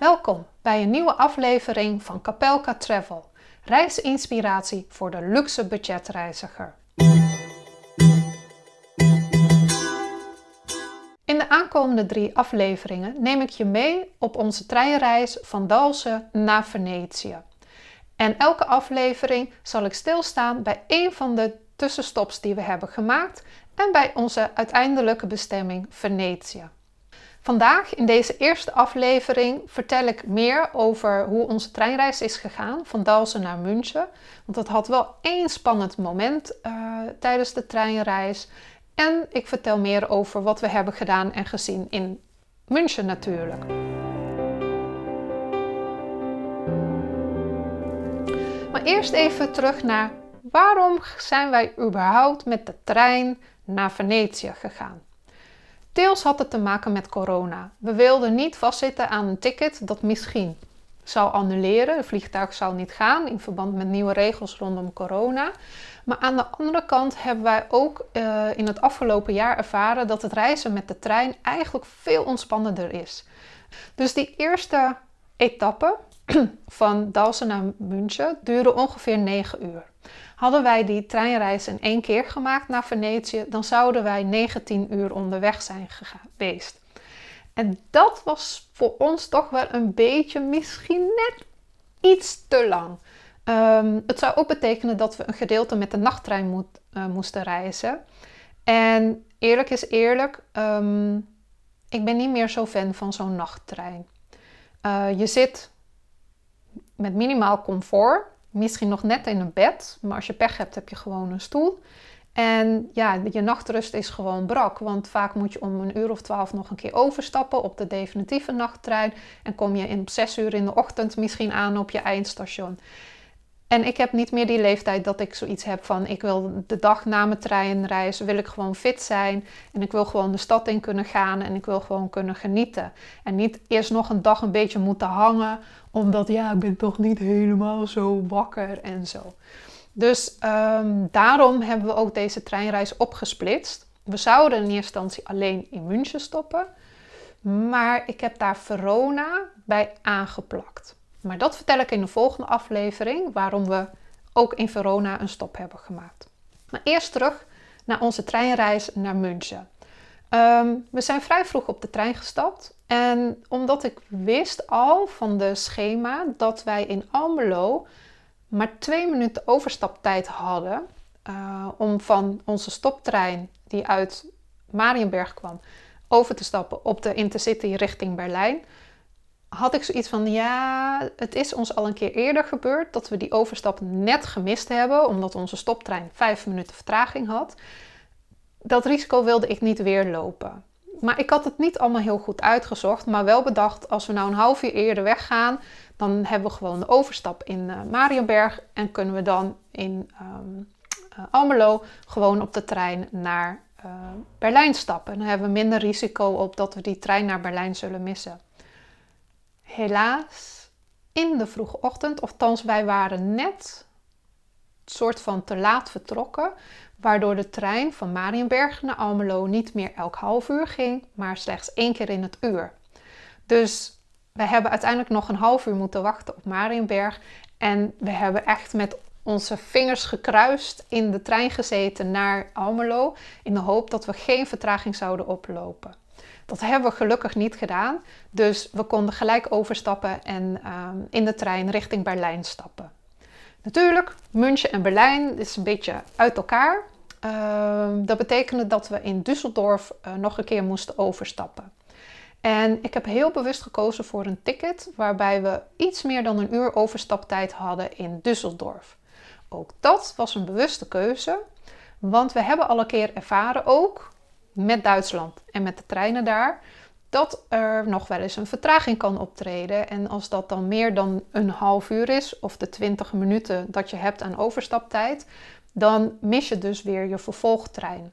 Welkom bij een nieuwe aflevering van Capelka Travel, reisinspiratie voor de luxe budgetreiziger. In de aankomende drie afleveringen neem ik je mee op onze treinreis van Dalsen naar Venetië. En elke aflevering zal ik stilstaan bij een van de tussenstops die we hebben gemaakt en bij onze uiteindelijke bestemming Venetië. Vandaag in deze eerste aflevering vertel ik meer over hoe onze treinreis is gegaan van Dalsen naar München. Want dat had wel één spannend moment uh, tijdens de treinreis. En ik vertel meer over wat we hebben gedaan en gezien in München natuurlijk. Maar eerst even terug naar waarom zijn wij überhaupt met de trein naar Venetië gegaan? Deels had het te maken met corona. We wilden niet vastzitten aan een ticket dat misschien zou annuleren. Het vliegtuig zou niet gaan in verband met nieuwe regels rondom corona. Maar aan de andere kant hebben wij ook uh, in het afgelopen jaar ervaren dat het reizen met de trein eigenlijk veel ontspannender is. Dus die eerste etappe van Dalsen naar München duurde ongeveer 9 uur. Hadden wij die treinreis in één keer gemaakt naar Venetië, dan zouden wij 19 uur onderweg zijn geweest. En dat was voor ons toch wel een beetje, misschien net iets te lang. Um, het zou ook betekenen dat we een gedeelte met de nachttrein moet, uh, moesten reizen. En eerlijk is eerlijk, um, ik ben niet meer zo fan van zo'n nachttrein. Uh, je zit met minimaal comfort. Misschien nog net in een bed, maar als je pech hebt, heb je gewoon een stoel. En ja, je nachtrust is gewoon brak, want vaak moet je om een uur of twaalf nog een keer overstappen op de definitieve nachttrein. En kom je in zes uur in de ochtend misschien aan op je eindstation. En ik heb niet meer die leeftijd dat ik zoiets heb van ik wil de dag na mijn treinreis wil ik gewoon fit zijn en ik wil gewoon de stad in kunnen gaan en ik wil gewoon kunnen genieten. En niet eerst nog een dag een beetje moeten hangen omdat ja, ik ben toch niet helemaal zo wakker en zo. Dus um, daarom hebben we ook deze treinreis opgesplitst. We zouden in eerste instantie alleen in München stoppen, maar ik heb daar Verona bij aangeplakt. Maar dat vertel ik in de volgende aflevering, waarom we ook in Verona een stop hebben gemaakt. Maar eerst terug naar onze treinreis naar München. Um, we zijn vrij vroeg op de trein gestapt. En omdat ik wist al van de schema dat wij in Almelo maar twee minuten overstaptijd hadden uh, om van onze stoptrein die uit Marienberg kwam over te stappen op de Intercity richting Berlijn, had ik zoiets van ja, het is ons al een keer eerder gebeurd dat we die overstap net gemist hebben omdat onze stoptrein vijf minuten vertraging had. Dat risico wilde ik niet weer lopen. Maar ik had het niet allemaal heel goed uitgezocht, maar wel bedacht als we nou een half uur eerder weggaan, dan hebben we gewoon de overstap in uh, Marienberg en kunnen we dan in um, Almelo gewoon op de trein naar uh, Berlijn stappen. Dan hebben we minder risico op dat we die trein naar Berlijn zullen missen. Helaas, in de vroege ochtend, of wij waren net soort van te laat vertrokken, waardoor de trein van Marienberg naar Almelo niet meer elk half uur ging, maar slechts één keer in het uur. Dus we hebben uiteindelijk nog een half uur moeten wachten op Marienberg en we hebben echt met onze vingers gekruist in de trein gezeten naar Almelo in de hoop dat we geen vertraging zouden oplopen. Dat hebben we gelukkig niet gedaan, dus we konden gelijk overstappen en um, in de trein richting Berlijn stappen. Natuurlijk, München en Berlijn is een beetje uit elkaar. Uh, dat betekende dat we in Düsseldorf uh, nog een keer moesten overstappen. En ik heb heel bewust gekozen voor een ticket waarbij we iets meer dan een uur overstaptijd hadden in Düsseldorf. Ook dat was een bewuste keuze, want we hebben al een keer ervaren ook met Duitsland en met de treinen daar dat er nog wel eens een vertraging kan optreden. En als dat dan meer dan een half uur is, of de 20 minuten dat je hebt aan overstaptijd, dan mis je dus weer je vervolgtrein.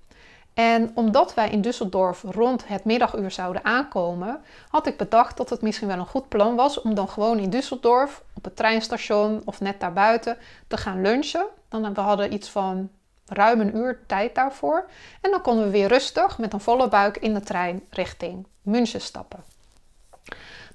En omdat wij in Düsseldorf rond het middaguur zouden aankomen, had ik bedacht dat het misschien wel een goed plan was om dan gewoon in Düsseldorf op het treinstation of net daarbuiten te gaan lunchen. Dan we hadden iets van ruim een uur tijd daarvoor. En dan konden we weer rustig met een volle buik in de trein richting München stappen.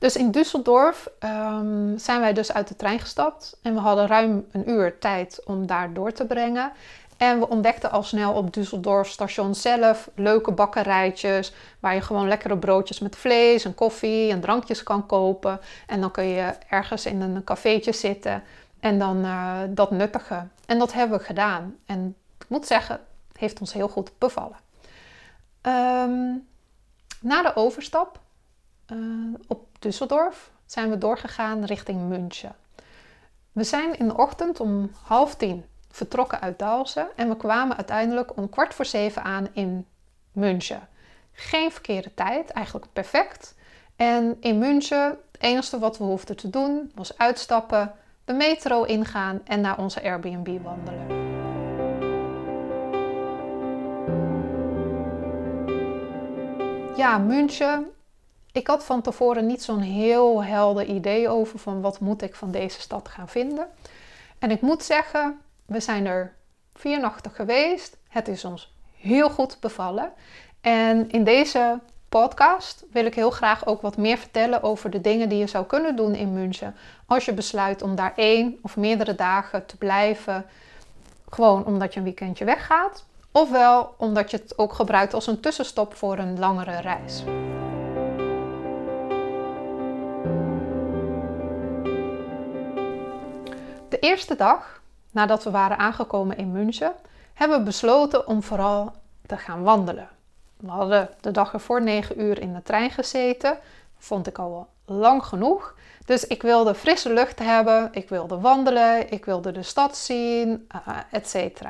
Dus in Düsseldorf ehm, zijn wij dus uit de trein gestapt en we hadden ruim een uur tijd om daar door te brengen. En we ontdekten al snel op Düsseldorf station zelf leuke bakkerijtjes waar je gewoon lekkere broodjes met vlees en koffie en drankjes kan kopen. En dan kun je ergens in een cafeetje zitten en dan uh, dat nuttigen. En dat hebben we gedaan. En ik moet zeggen, het heeft ons heel goed bevallen. Ehm, na de overstap uh, op Düsseldorf zijn we doorgegaan richting München. We zijn in de ochtend om half tien vertrokken uit Dalsen en we kwamen uiteindelijk om kwart voor zeven aan in München. Geen verkeerde tijd, eigenlijk perfect. En in München, het enige wat we hoefden te doen was uitstappen, de metro ingaan en naar onze Airbnb wandelen. Ja, München. Ik had van tevoren niet zo'n heel helder idee over van wat moet ik van deze stad gaan vinden. En ik moet zeggen, we zijn er vier nachten geweest. Het is ons heel goed bevallen. En in deze podcast wil ik heel graag ook wat meer vertellen over de dingen die je zou kunnen doen in München. Als je besluit om daar één of meerdere dagen te blijven. Gewoon omdat je een weekendje weggaat. Ofwel omdat je het ook gebruikt als een tussenstop voor een langere reis. Eerste dag nadat we waren aangekomen in München, hebben we besloten om vooral te gaan wandelen. We hadden de dag ervoor 9 uur in de trein gezeten. Vond ik al lang genoeg. Dus ik wilde frisse lucht hebben, ik wilde wandelen, ik wilde de stad zien, uh, etc.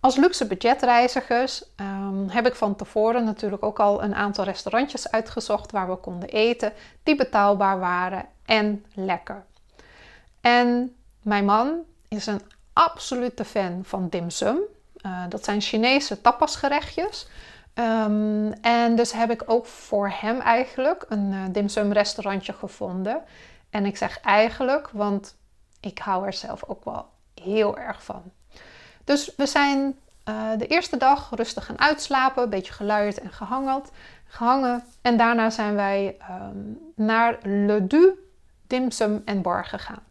Als luxe budgetreizigers um, heb ik van tevoren natuurlijk ook al een aantal restaurantjes uitgezocht waar we konden eten, die betaalbaar waren en lekker. En mijn man is een absolute fan van dim sum. Uh, dat zijn Chinese tapasgerechtjes. Um, en dus heb ik ook voor hem eigenlijk een uh, dim sum restaurantje gevonden. En ik zeg eigenlijk, want ik hou er zelf ook wel heel erg van. Dus we zijn uh, de eerste dag rustig gaan uitslapen, een beetje geluierd en gehangeld, gehangen. En daarna zijn wij um, naar Le Du Dim Sum en Bar gegaan.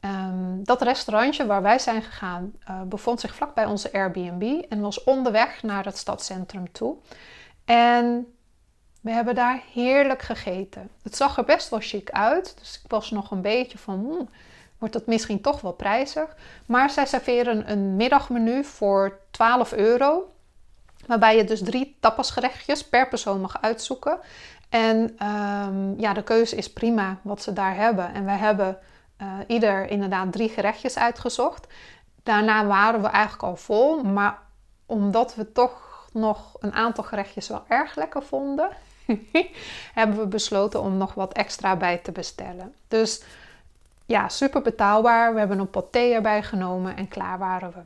Um, dat restaurantje waar wij zijn gegaan uh, bevond zich vlak bij onze Airbnb en was onderweg naar het stadscentrum toe. En we hebben daar heerlijk gegeten. Het zag er best wel chic uit, dus ik was nog een beetje van, hmm, wordt het misschien toch wel prijzig. Maar zij serveren een middagmenu voor 12 euro, waarbij je dus drie tapasgerechtjes per persoon mag uitzoeken. En um, ja, de keuze is prima wat ze daar hebben. En wij hebben uh, ieder inderdaad drie gerechtjes uitgezocht. Daarna waren we eigenlijk al vol, maar omdat we toch nog een aantal gerechtjes wel erg lekker vonden, hebben we besloten om nog wat extra bij te bestellen. Dus ja, super betaalbaar. We hebben een thee erbij genomen en klaar waren we.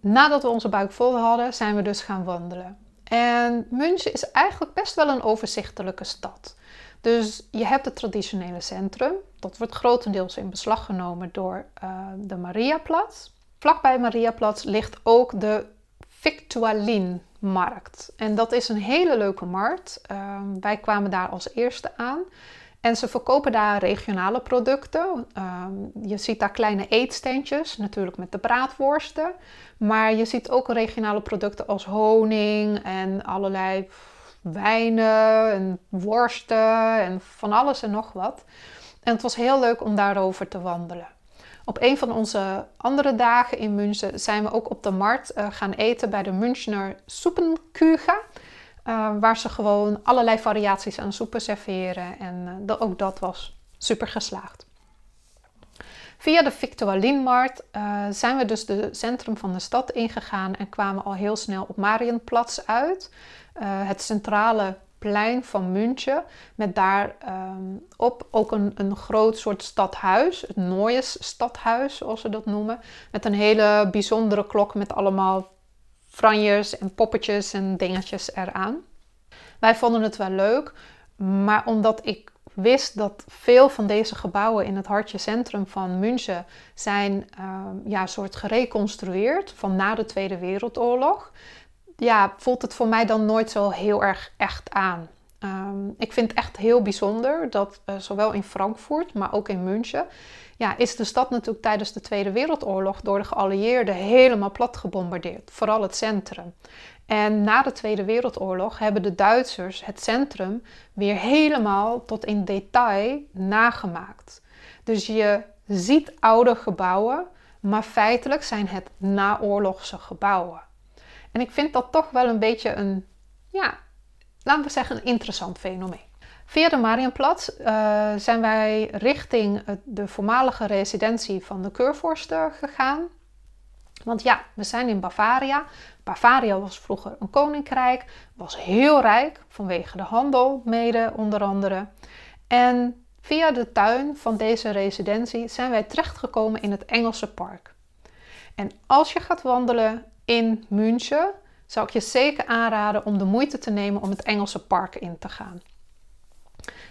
Nadat we onze buik vol hadden, zijn we dus gaan wandelen. En München is eigenlijk best wel een overzichtelijke stad. Dus je hebt het traditionele centrum. Dat wordt grotendeels in beslag genomen door uh, de Mariaplatz. Vlakbij Mariaplatz ligt ook de Victualinmarkt. En dat is een hele leuke markt. Uh, wij kwamen daar als eerste aan. En ze verkopen daar regionale producten. Uh, je ziet daar kleine eetsteentjes, natuurlijk met de braadworsten. Maar je ziet ook regionale producten als honing en allerlei wijnen en worsten en van alles en nog wat. En het was heel leuk om daarover te wandelen. Op een van onze andere dagen in München zijn we ook op de markt uh, gaan eten bij de Münchner Soepenkuga. Uh, waar ze gewoon allerlei variaties aan soepen serveren. En uh, ook dat was super geslaagd. Via de Victualinmarkt zijn we dus de centrum van de stad ingegaan en kwamen al heel snel op Marienplatz uit. Eh, het centrale plein van München. Met daarop ehm, ook een, een groot soort stadhuis. Het Neues stadhuis, zoals ze dat noemen. Met een hele bijzondere klok met allemaal franjes en poppetjes en dingetjes eraan. Wij vonden het wel leuk, maar omdat ik wist dat veel van deze gebouwen in het hartje centrum van München zijn uh, ja, soort gereconstrueerd van na de Tweede Wereldoorlog, ja, voelt het voor mij dan nooit zo heel erg echt aan. Ehm, ik vind het echt heel bijzonder dat uh, zowel in Frankfurt, maar ook in München, ja, is de stad natuurlijk tijdens de Tweede Wereldoorlog door de geallieerden helemaal plat gebombardeerd. Vooral het centrum. En na de Tweede Wereldoorlog hebben de Duitsers het centrum weer helemaal tot in detail nagemaakt. Dus je ziet oude gebouwen, maar feitelijk zijn het naoorlogse gebouwen. En ik vind dat toch wel een beetje een, ja, laten we zeggen, een interessant fenomeen. Via de Marienplatz uh, zijn wij richting de voormalige residentie van de keurvorsten gegaan. Want ja, we zijn in Bavaria. Bavaria was vroeger een koninkrijk, was heel rijk vanwege de handel, mede onder andere. En via de tuin van deze residentie zijn wij terechtgekomen in het Engelse park. En als je gaat wandelen in München, zou ik je zeker aanraden om de moeite te nemen om het Engelse park in te gaan.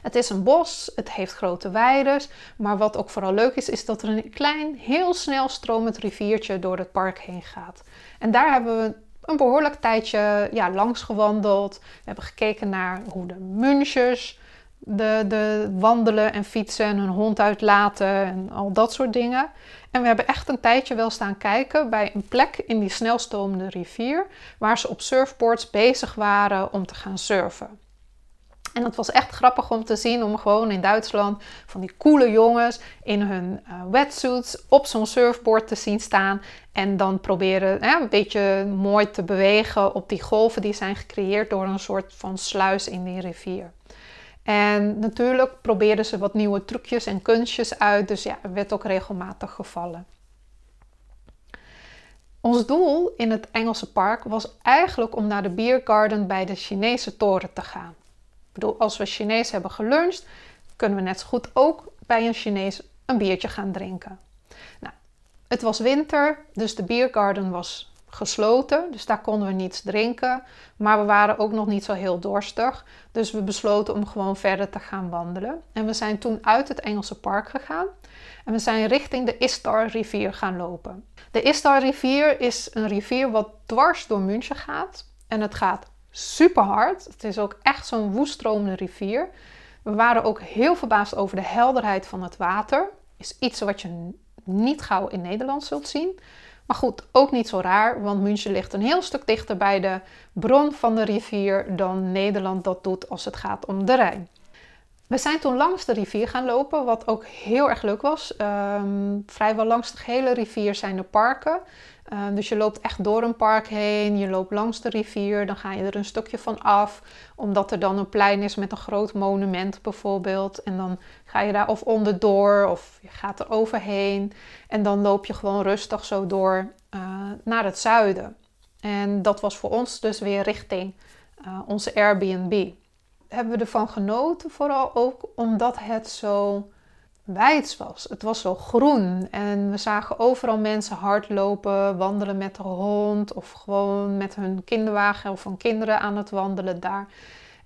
Het is een bos, het heeft grote weiden, maar wat ook vooral leuk is, is dat er een klein, heel snel stromend riviertje door het park heen gaat. En daar hebben we een behoorlijk tijdje ja, langs gewandeld. We hebben gekeken naar hoe de munchers de, de wandelen en fietsen en hun hond uitlaten en al dat soort dingen. En we hebben echt een tijdje wel staan kijken bij een plek in die snelstromende rivier waar ze op surfboards bezig waren om te gaan surfen. En het was echt grappig om te zien om gewoon in Duitsland van die coole jongens in hun uh, wetsuits op zo'n surfboard te zien staan. En dan proberen hè, een beetje mooi te bewegen op die golven die zijn gecreëerd door een soort van sluis in die rivier. En natuurlijk probeerden ze wat nieuwe trucjes en kunstjes uit. Dus ja, er werd ook regelmatig gevallen. Ons doel in het Engelse park was eigenlijk om naar de Beer Garden bij de Chinese toren te gaan. Bedoel, als we Chinees hebben geluncht, kunnen we net zo goed ook bij een Chinees een biertje gaan drinken. Nou, het was winter, dus de biergarden was gesloten, dus daar konden we niets drinken. Maar we waren ook nog niet zo heel dorstig, dus we besloten om gewoon verder te gaan wandelen. En we zijn toen uit het Engelse park gegaan en we zijn richting de Istar rivier gaan lopen. De Istar rivier is een rivier wat dwars door München gaat en het gaat super hard. Het is ook echt zo'n woeststromende rivier. We waren ook heel verbaasd over de helderheid van het water. Is iets wat je niet gauw in Nederland zult zien. Maar goed, ook niet zo raar, want München ligt een heel stuk dichter bij de bron van de rivier dan Nederland dat doet als het gaat om de Rijn. We zijn toen langs de rivier gaan lopen, wat ook heel erg leuk was. Um, vrijwel langs de hele rivier zijn er parken. Ehm, dus je loopt echt door een park heen, je loopt langs de rivier, dan ga je er een stukje van af, omdat er dan een plein is met een groot monument bijvoorbeeld. En dan ga je daar of onderdoor of je gaat er overheen. En dan loop je gewoon rustig zo door uh, naar het zuiden. En dat was voor ons dus weer richting uh, onze Airbnb. Hebben we ervan genoten, vooral ook omdat het zo wijds was. Het was zo groen en we zagen overal mensen hardlopen, wandelen met de hond of gewoon met hun kinderwagen of hun kinderen aan het wandelen daar.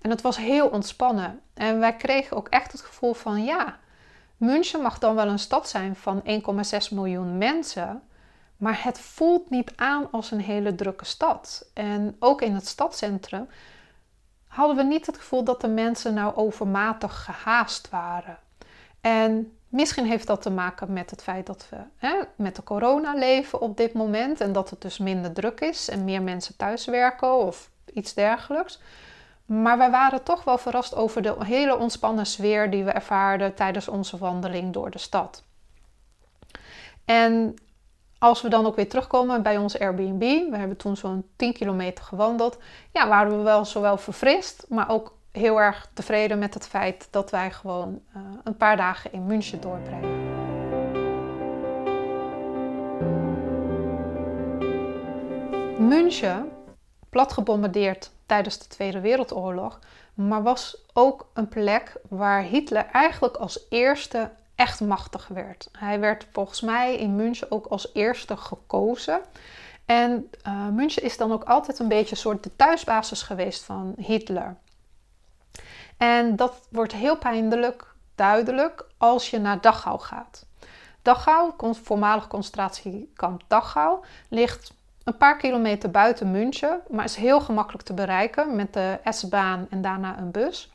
En het was heel ontspannen. En wij kregen ook echt het gevoel van ja, München mag dan wel een stad zijn van 1,6 miljoen mensen, maar het voelt niet aan als een hele drukke stad. En ook in het stadscentrum hadden we niet het gevoel dat de mensen nou overmatig gehaast waren. En misschien heeft dat te maken met het feit dat we hè, met de corona leven op dit moment en dat het dus minder druk is en meer mensen thuiswerken of iets dergelijks. Maar wij waren toch wel verrast over de hele ontspannen sfeer die we ervaarden tijdens onze wandeling door de stad. En als we dan ook weer terugkomen bij ons Airbnb, we hebben toen zo'n 10 kilometer gewandeld, ja, waren we wel zowel verfrist, maar ook heel erg tevreden met het feit dat wij gewoon uh, een paar dagen in München doorbrengen. München, plat gebombardeerd tijdens de Tweede Wereldoorlog, maar was ook een plek waar Hitler eigenlijk als eerste echt machtig werd. Hij werd volgens mij in München ook als eerste gekozen. En uh, München is dan ook altijd een beetje een soort de thuisbasis geweest van Hitler. En dat wordt heel pijnlijk duidelijk als je naar Dachau gaat. Dachau, voormalig concentratiekamp Dachau, ligt een paar kilometer buiten München, maar is heel gemakkelijk te bereiken met de S-baan en daarna een bus.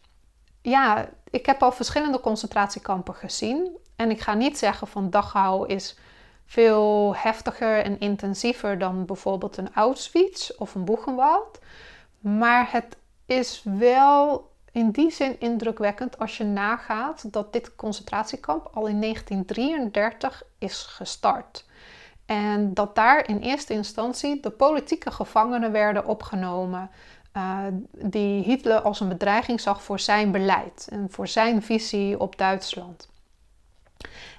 ja, ik heb al verschillende concentratiekampen gezien. En ik ga niet zeggen van Dachau is veel heftiger en intensiever dan bijvoorbeeld een Auschwitz of een Buchenwald. Maar het is wel in die zin indrukwekkend als je nagaat dat dit concentratiekamp al in 1933 is gestart. En dat daar in eerste instantie de politieke gevangenen werden opgenomen. Uh, die Hitler als een bedreiging zag voor zijn beleid en voor zijn visie op Duitsland.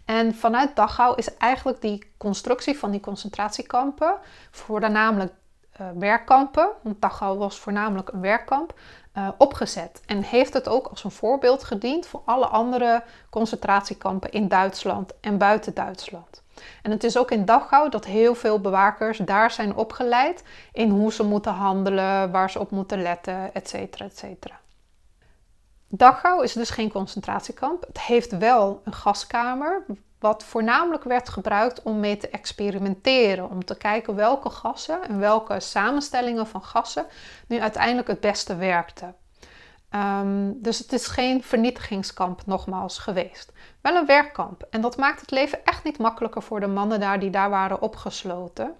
En vanuit Dachau is eigenlijk die constructie van die concentratiekampen, voornamelijk uh, werkkampen, want Dachau was voornamelijk een werkkamp, uh, opgezet. En heeft het ook als een voorbeeld gediend voor alle andere concentratiekampen in Duitsland en buiten Duitsland. En het is ook in Dachau dat heel veel bewakers daar zijn opgeleid in hoe ze moeten handelen, waar ze op moeten letten, etc. et Dachau is dus geen concentratiekamp. Het heeft wel een gaskamer, wat voornamelijk werd gebruikt om mee te experimenteren. Om te kijken welke gassen en welke samenstellingen van gassen nu uiteindelijk het beste werkten. Ehm, dus het is geen vernietigingskamp nogmaals geweest. Wel een werkkamp. En dat maakt het leven echt niet makkelijker voor de mannen daar die daar waren opgesloten.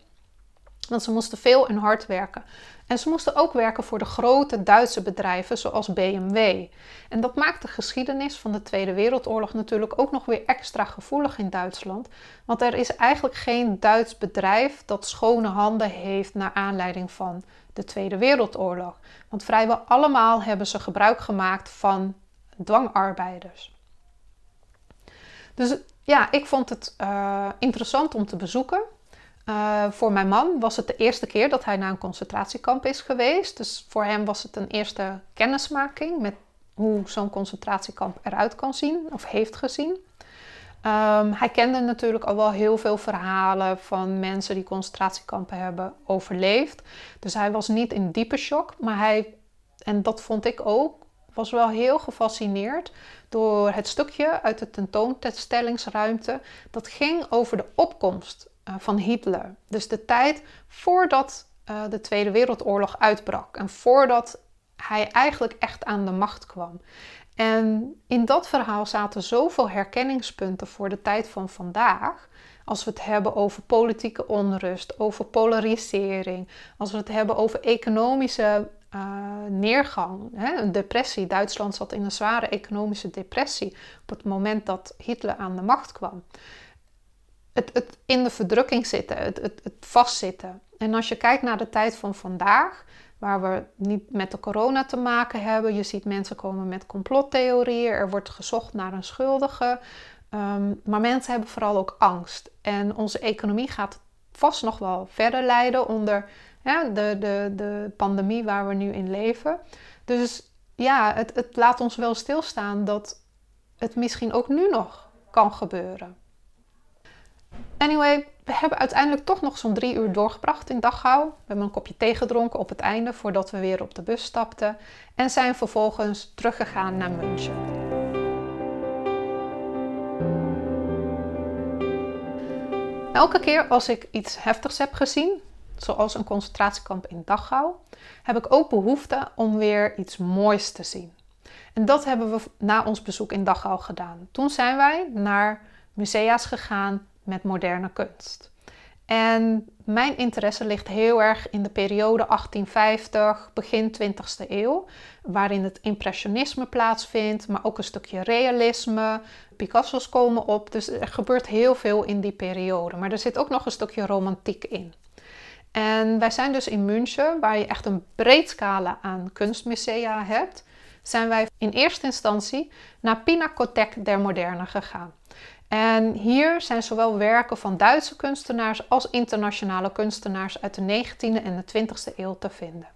Want ze moesten veel en hard werken. En ze moesten ook werken voor de grote Duitse bedrijven zoals BMW. En dat maakt de geschiedenis van de Tweede Wereldoorlog natuurlijk ook nog weer extra gevoelig in Duitsland. Want er is eigenlijk geen Duits bedrijf dat schone handen heeft naar aanleiding van de Tweede Wereldoorlog. Want vrijwel allemaal hebben ze gebruik gemaakt van dwangarbeiders. Dus ja, ik vond het uh, interessant om te bezoeken. Uh, voor mijn man was het de eerste keer dat hij naar een concentratiekamp is geweest. Dus voor hem was het een eerste kennismaking met hoe zo'n concentratiekamp eruit kan zien of heeft gezien. Um, hij kende natuurlijk al wel heel veel verhalen van mensen die concentratiekampen hebben overleefd. Dus hij was niet in diepe shock, maar hij, en dat vond ik ook, was wel heel gefascineerd door het stukje uit de tentoonstellingsruimte. Dat ging over de opkomst van Hitler. Dus de tijd voordat uh, de Tweede Wereldoorlog uitbrak en voordat hij eigenlijk echt aan de macht kwam. En in dat verhaal zaten zoveel herkenningspunten voor de tijd van vandaag. Als we het hebben over politieke onrust, over polarisering, als we het hebben over economische uh, neergang, hè, een depressie. Duitsland zat in een zware economische depressie op het moment dat Hitler aan de macht kwam. Het, het in de verdrukking zitten, het, het, vastzitten. En als je kijkt naar de tijd van vandaag, waar we niet met de corona te maken hebben. Je ziet mensen komen met complottheorieën, er wordt gezocht naar een schuldige. Ehm, maar mensen hebben vooral ook angst. En onze economie gaat vast nog wel verder leiden onder de, de, de pandemie waar we nu in leven. Dus ja, het, het laat ons wel stilstaan dat het misschien ook nu nog kan gebeuren. Anyway, we hebben uiteindelijk toch nog zo'n drie uur doorgebracht in Dachau. We hebben een kopje thee gedronken op het einde voordat we weer op de bus stapten. En zijn vervolgens teruggegaan naar München. Elke keer als ik iets heftigs heb gezien, zoals een concentratiekamp in Dachau, heb ik ook behoefte om weer iets moois te zien. En dat hebben we na ons bezoek in Dachau gedaan. Toen zijn wij naar musea's gegaan met moderne kunst. En mijn interesse ligt heel erg in de periode 1850, begin 20e eeuw, waarin het impressionisme plaatsvindt, maar ook een stukje realisme. Picasso's komen op, dus er gebeurt heel veel in die periode. Maar er zit ook nog een stukje romantiek in. En wij zijn dus in München, waar je echt een breed scala aan kunstmusea hebt, zijn wij in eerste instantie naar Pinakothek der Moderne gegaan. En hier zijn zowel werken van Duitse kunstenaars als internationale kunstenaars uit de 19e en de 20e eeuw te vinden.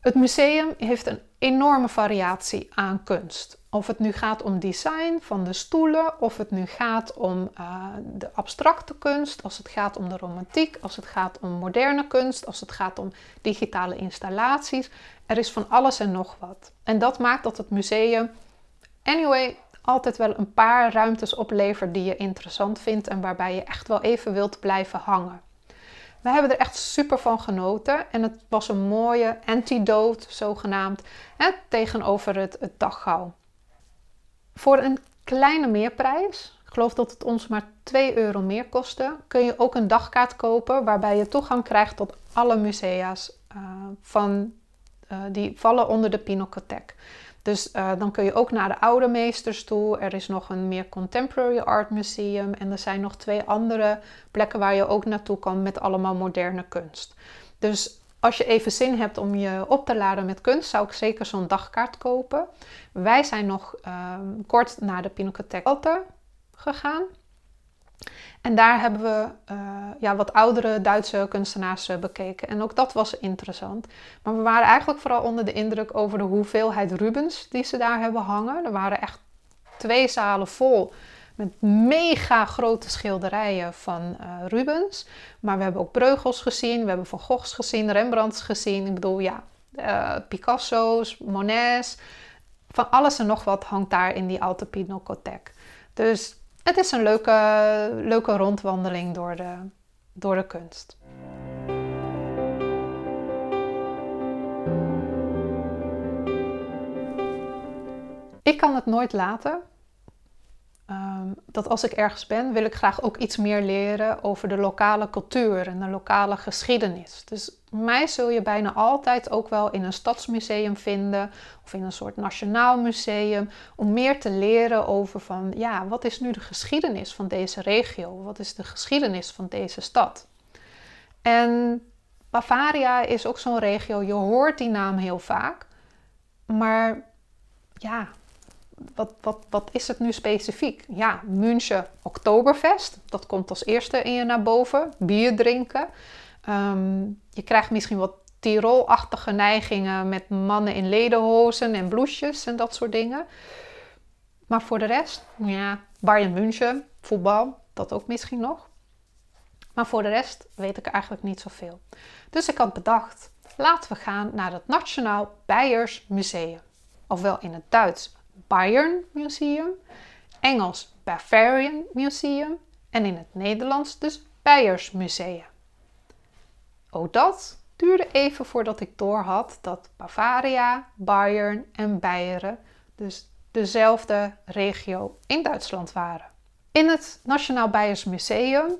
Het museum heeft een enorme variatie aan kunst. Of het nu gaat om design van de stoelen, of het nu gaat om uh, de abstracte kunst, als het gaat om de romantiek, als het gaat om moderne kunst, als het gaat om digitale installaties. Er is van alles en nog wat. En dat maakt dat het museum, anyway, altijd wel een paar ruimtes oplevert die je interessant vindt en waarbij je echt wel even wilt blijven hangen. We hebben er echt super van genoten en het was een mooie antidote, zogenaamd, hè, tegenover het, het daggauw. Voor een kleine meerprijs, ik geloof dat het ons maar 2 euro meer kostte, kun je ook een dagkaart kopen waarbij je toegang krijgt tot alle musea's uh, van, uh, die vallen onder de Pinacothek. Dus uh, dan kun je ook naar de oude meesters toe. Er is nog een meer contemporary art museum. En er zijn nog twee andere plekken waar je ook naartoe kan met allemaal moderne kunst. Dus als je even zin hebt om je op te laden met kunst, zou ik zeker zo'n dagkaart kopen. Wij zijn nog uh, kort naar de Pinacothek gegaan. En daar hebben we uh, ja, wat oudere Duitse kunstenaars uh, bekeken. En ook dat was interessant. Maar we waren eigenlijk vooral onder de indruk over de hoeveelheid Rubens die ze daar hebben hangen. Er waren echt twee zalen vol met mega grote schilderijen van uh, Rubens. Maar we hebben ook Breugels gezien, we hebben Van Goghs gezien, Rembrandts gezien. Ik bedoel, ja, Picasso's, Monets. Van alles en nog wat hangt daar in die Alte Pinacothek. Dus het is een leuke, leuke rondwandeling door de, door de kunst. Ik kan het nooit laten Ehm, dat als ik ergens ben, wil ik graag ook iets meer leren over de lokale cultuur en de lokale geschiedenis. Dus mij zul je bijna altijd ook wel in een stadsmuseum vinden of in een soort nationaal museum om meer te leren over van ja, wat is nu de geschiedenis van deze regio? Wat is de geschiedenis van deze stad? En Bavaria is ook zo'n regio, je hoort die naam heel vaak, maar ja, wat, wat, wat is het nu specifiek? Ja, München Oktoberfest. Dat komt als eerste in je naar boven. Bier drinken. Ehm, je krijgt misschien wat Tirol-achtige neigingen met mannen in lederhozen en bloesjes en dat soort dingen. Maar voor de rest, ja, Bayern München, voetbal, dat ook misschien nog. Maar voor de rest weet ik eigenlijk niet zoveel. Dus ik had bedacht, laten we gaan naar het Nationaal Beiers Museum. Ofwel in het Duits Bayern Museum, Engels Bavarian Museum en in het Nederlands dus Beiers Museum. Ook dat duurde even voordat ik doorhad dat Bavaria, Bayern en Beieren dus dezelfde regio in Duitsland waren. In het Nationaal Beiers Museum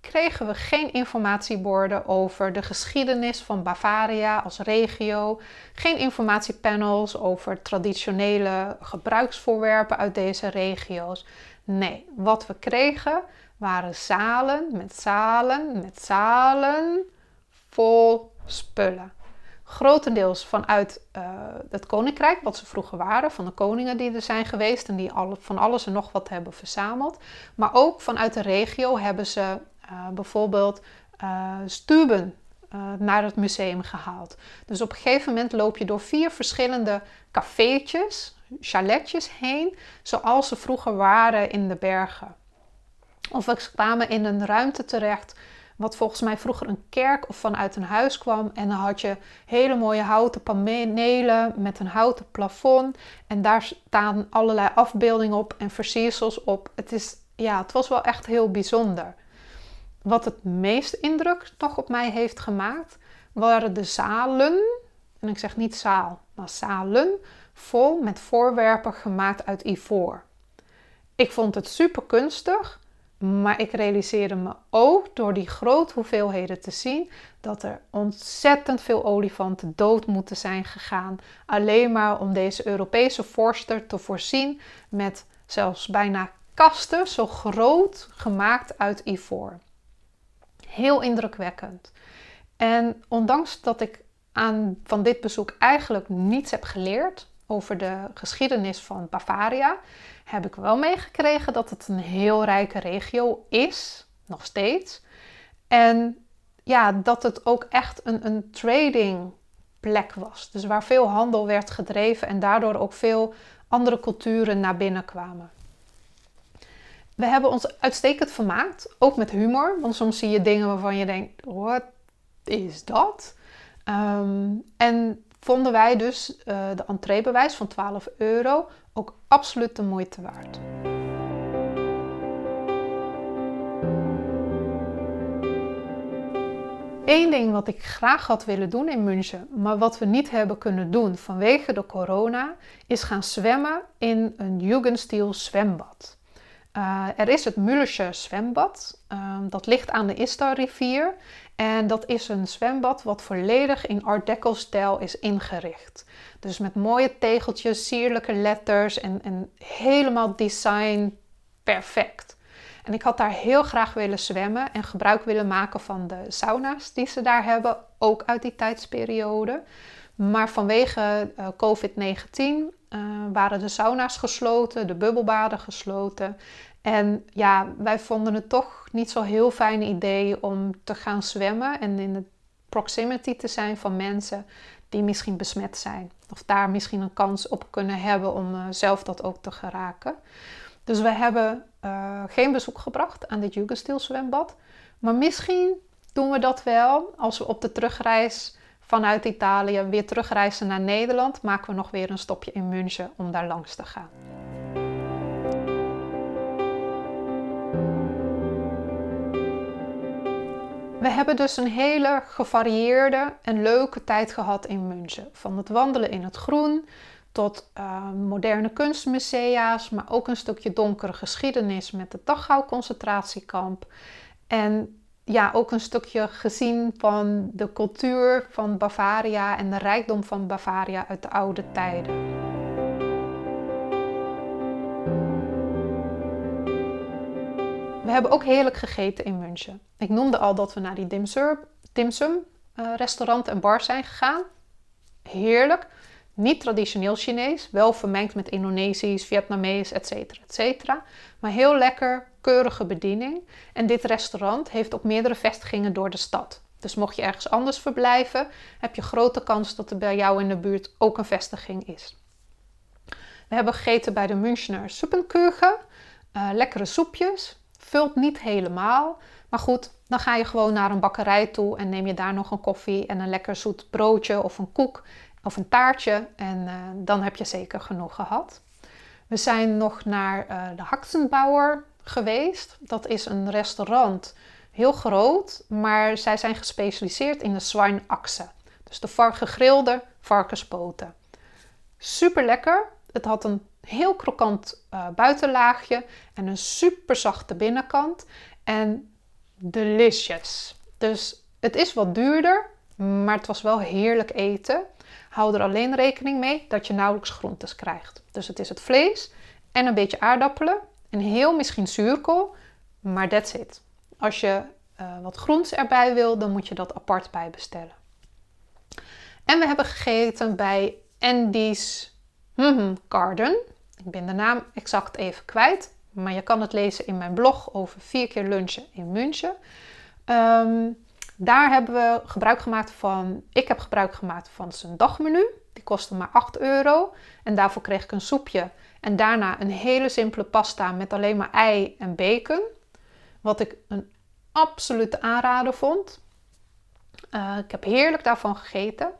kregen we geen informatieborden over de geschiedenis van Bavaria als regio, geen informatiepanels over traditionele gebruiksvoorwerpen uit deze regio's. Nee, wat we kregen waren zalen met zalen met zalen vol spullen. Grotendeels vanuit uh, het koninkrijk, wat ze vroeger waren, van de koningen die er zijn geweest en die van alles en nog wat hebben verzameld. Maar ook vanuit de regio hebben ze uh, bijvoorbeeld uh, stuben naar het museum gehaald. Dus op een gegeven moment loop je door vier verschillende cafeetjes, chaletjes heen, zoals ze vroeger waren in de bergen. Of we kwamen in een ruimte terecht, wat volgens mij vroeger een kerk of vanuit een huis kwam. En dan had je hele mooie houten panelen met een houten plafond. En daar staan allerlei afbeeldingen op en versiersels op. Het, is, ja, het was wel echt heel bijzonder. Wat het meest indruk nog op mij heeft gemaakt, waren de zalen, en ik zeg niet zaal, maar zalen, vol met voorwerpen gemaakt uit ivoor. Ik vond het super kunstig, maar ik realiseerde me ook door die grote hoeveelheden te zien dat er ontzettend veel olifanten dood moeten zijn gegaan. Alleen maar om deze Europese vorster te voorzien met zelfs bijna kasten zo groot gemaakt uit ivoor. Heel indrukwekkend. En ondanks dat ik aan, van dit bezoek eigenlijk niets heb geleerd over de geschiedenis van Bavaria, heb ik wel meegekregen dat het een heel rijke regio is, nog steeds. En ja, dat het ook echt een, een trading plek was. Dus waar veel handel werd gedreven en daardoor ook veel andere culturen naar binnen kwamen. We hebben ons uitstekend vermaakt, ook met humor. Want soms zie je dingen waarvan je denkt, wat is dat? Ehm, en vonden wij dus uh, de entreebewijs van 12 euro ook absoluut de moeite waard. Eén ding wat ik graag had willen doen in München, maar wat we niet hebben kunnen doen vanwege de corona, is gaan zwemmen in een Jugendstil zwembad. Uh, er is het Müllersche zwembad. Uh, dat ligt aan de Istar-rivier. En dat is een zwembad wat volledig in Art Deco-stijl is ingericht. Dus met mooie tegeltjes, sierlijke letters en, helemaal design perfect. En ik had daar heel graag willen zwemmen en gebruik willen maken van de sauna's die ze daar hebben, ook uit die tijdsperiode. Maar vanwege uh, COVID-19 uh, waren de sauna's gesloten, de bubbelbaden gesloten. En ja, wij vonden het toch niet zo heel fijn idee om te gaan zwemmen en in de proximity te zijn van mensen die misschien besmet zijn. Of daar misschien een kans op kunnen hebben om uh, zelf dat ook te geraken. Dus we hebben uh, geen bezoek gebracht aan dit Jugendstil zwembad. Maar misschien doen we dat wel als we op de terugreis vanuit Italië weer terugreizen naar Nederland. Maken we nog weer een stopje in München om daar langs te gaan. We hebben dus een hele gevarieerde en leuke tijd gehad in München. Van het wandelen in het groen tot uh, moderne kunstmusea's, maar ook een stukje donkere geschiedenis met het Dachau concentratiekamp. En ja, ook een stukje gezien van de cultuur van Bavaria en de rijkdom van Bavaria uit de oude tijden. We hebben ook heerlijk gegeten in München. Ik noemde al dat we naar die dimsum uh, restaurant en bar zijn gegaan. Heerlijk. Niet traditioneel Chinees, wel vermengd met Indonesisch, Vietnamees, etc. etc. Maar heel lekker, keurige bediening. En dit restaurant heeft ook meerdere vestigingen door de stad. Dus mocht je ergens anders verblijven, heb je grote kans dat er bij jou in de buurt ook een vestiging is. We hebben gegeten bij de Münchner Suppenkeuken. Uh, lekkere soepjes. Vult niet helemaal. Maar goed, dan ga je gewoon naar een bakkerij toe en neem je daar nog een koffie en een lekker zoet broodje of een koek of een taartje. En uh, dan heb je zeker genoeg gehad. We zijn nog naar uh, de Haxenbauer geweest. Dat is een restaurant, heel groot, maar zij zijn gespecialiseerd in de zwijnachse. Dus de gegrilde varkenspoten. Super lekker. Het had een heel krokant uh, buitenlaagje en een super zachte binnenkant. En delicious. Dus het is wat duurder, maar het was wel heerlijk eten. Hou er alleen rekening mee dat je nauwelijks groentes krijgt. Dus het is het vlees en een beetje aardappelen en heel misschien zuurkool, maar that's it. Als je uh, wat groens erbij wil, dan moet je dat apart bij bestellen. En we hebben gegeten bij Andy's mm Garden. Ik ben de naam exact even kwijt, maar je kan het lezen in mijn blog over vier keer lunchen in München. Um, daar hebben we gebruik gemaakt van, ik heb gebruik gemaakt van zijn dagmenu. Die kostte maar 8 euro. En daarvoor kreeg ik een soepje. En daarna een hele simpele pasta met alleen maar ei en bacon. Wat ik een absolute aanrader vond. Uh, ik heb heerlijk daarvan gegeten.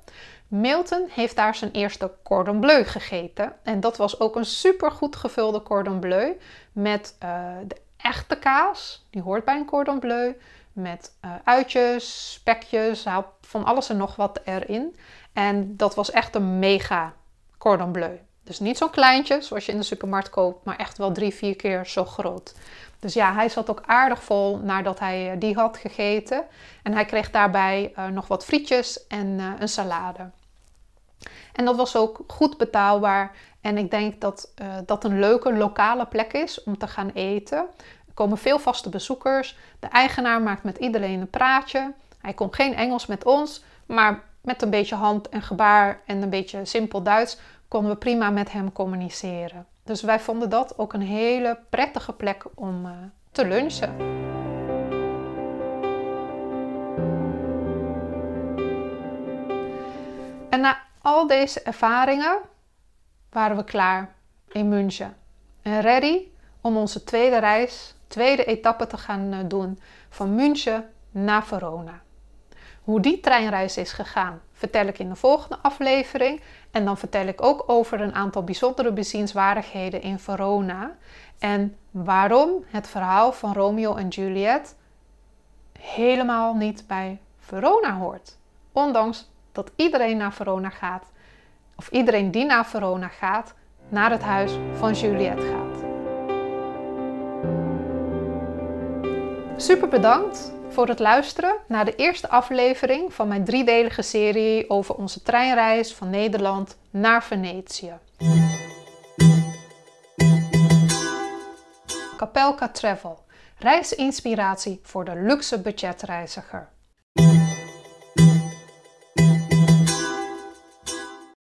Milton heeft daar zijn eerste cordon bleu gegeten. En dat was ook een super goed gevulde cordon bleu. Met uh, de echte kaas, die hoort bij een cordon bleu met uh, uitjes, spekjes, van alles en nog wat erin. En dat was echt een mega cordon bleu. Dus niet zo'n kleintje zoals je in de supermarkt koopt, maar echt wel drie, vier keer zo groot. Dus ja, hij zat ook aardig vol nadat hij uh, die had gegeten. En hij kreeg daarbij uh, nog wat frietjes en een salade. En dat was ook goed betaalbaar. En ik denk dat dat een leuke lokale plek is om te gaan eten. Er komen veel vaste bezoekers. De eigenaar maakt met iedereen een praatje. Hij kon geen Engels met ons, maar met een beetje hand en gebaar en een beetje simpel Duits konden we prima met hem communiceren. Dus wij vonden dat ook een hele prettige plek om uh, te lunchen. En na al deze ervaringen waren we klaar in München en ready om onze tweede reis tweede etappe te gaan eh, doen van München naar Verona. Hoe die treinreis is gegaan, vertel ik in de volgende aflevering. En dan vertel ik ook over een aantal bijzondere bezienswaardigheden in Verona. En waarom het verhaal van Romeo en Juliet helemaal niet bij Verona hoort. Ondanks dat iedereen naar Verona gaat, of iedereen die naar Verona gaat, naar het huis van Juliette gaat. Super bedankt voor het luisteren naar de eerste aflevering van mijn driedelige serie over onze treinreis van Nederland naar Venetië. Capelka Travel, reisinspiratie voor de luxe budgetreiziger.